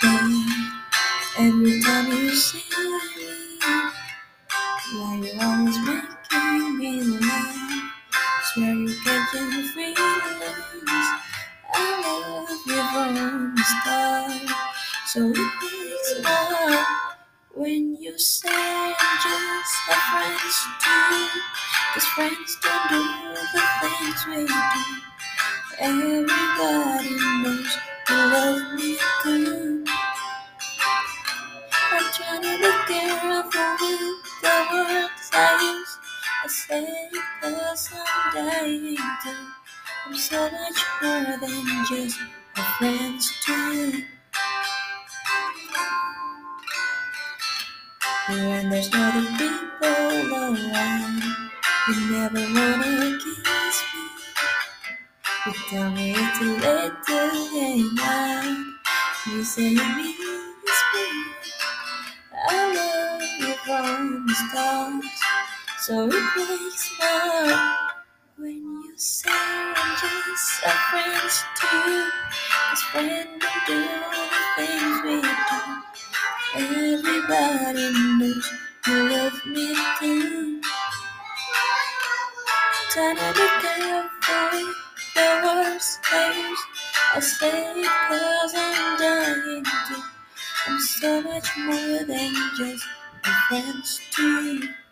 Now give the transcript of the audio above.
day. Every time you say I why you always making me laugh? Swear you catching feelings. I love you from the start, so it breaks my when you say I'm just a friends too. Cause friends don't do the things we do. Everybody knows you love me too. I try to be careful with the words I use. I say it cause I'm dying to. I'm so much more than just a friends too. When there's other people around, you never wanna kiss me. You tell me it's too late to hang out. You say you miss me. I love you from the start, so it breaks my heart when you say I'm just a friend too. Cause friends don't do the things we do. Everybody knows you love me too. Try to be careful the worst use. I it cause I'm dying to. I'm so much more than just a friend to you.